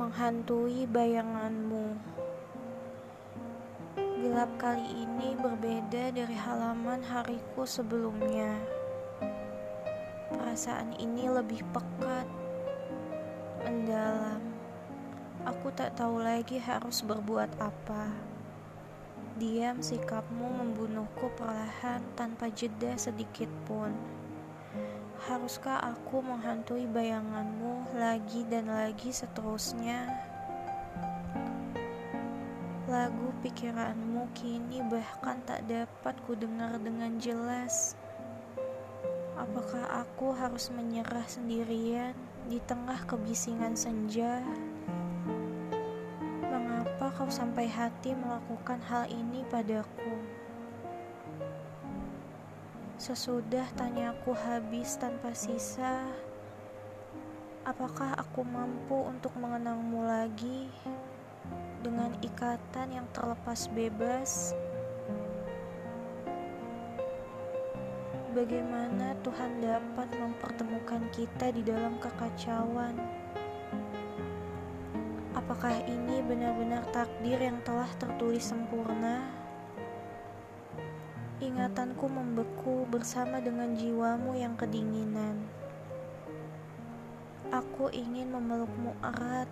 menghantui bayanganmu. Gelap kali ini berbeda dari halaman hariku sebelumnya. Perasaan ini lebih pekat, mendalam. Aku tak tahu lagi harus berbuat apa. Diam sikapmu membunuhku perlahan tanpa jeda sedikit pun. Haruskah aku menghantui bayanganmu lagi dan lagi seterusnya? Lagu pikiranmu kini bahkan tak dapat kudengar dengan jelas. Apakah aku harus menyerah sendirian di tengah kebisingan senja? Mengapa kau sampai hati melakukan hal ini padaku? Sesudah tanyaku habis tanpa sisa, apakah aku mampu untuk mengenangmu lagi dengan ikatan yang terlepas bebas? Bagaimana Tuhan dapat mempertemukan kita di dalam kekacauan? Apakah ini benar-benar takdir yang telah tertulis sempurna? Ingatanku membeku bersama dengan jiwamu yang kedinginan. Aku ingin memelukmu erat,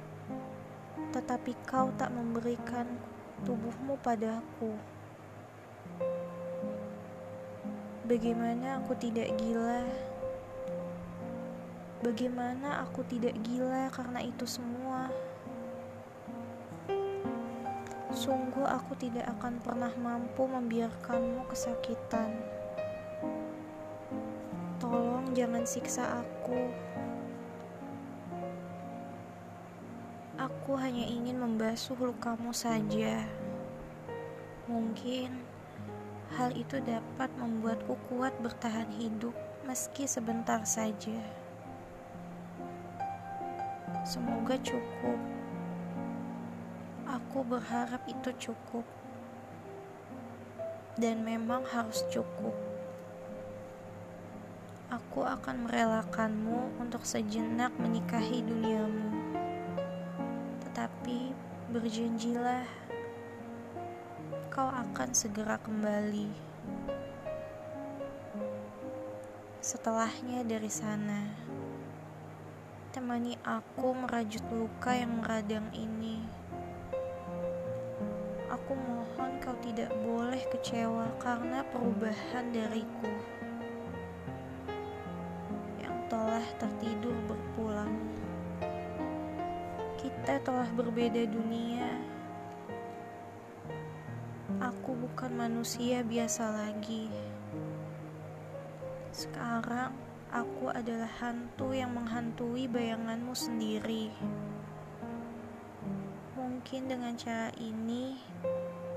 tetapi kau tak memberikan tubuhmu padaku. Bagaimana aku tidak gila? Bagaimana aku tidak gila karena itu semua? Sungguh aku tidak akan pernah mampu membiarkanmu kesakitan. Tolong jangan siksa aku. Aku hanya ingin membasuh lukamu saja. Mungkin hal itu dapat membuatku kuat bertahan hidup meski sebentar saja. Semoga cukup. Aku berharap itu cukup, dan memang harus cukup. Aku akan merelakanmu untuk sejenak menikahi duniamu, tetapi berjanjilah kau akan segera kembali. Setelahnya dari sana, temani aku merajut luka yang meradang ini. Aku mohon kau tidak boleh kecewa karena perubahan dariku yang telah tertidur berpulang. Kita telah berbeda dunia. Aku bukan manusia biasa lagi. Sekarang aku adalah hantu yang menghantui bayanganmu sendiri. Mungkin dengan cara ini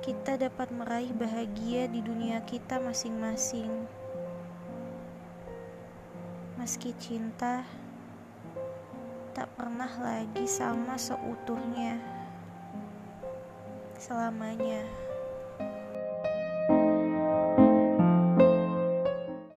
kita dapat meraih bahagia di dunia kita masing-masing. Meski cinta tak pernah lagi sama seutuhnya selamanya.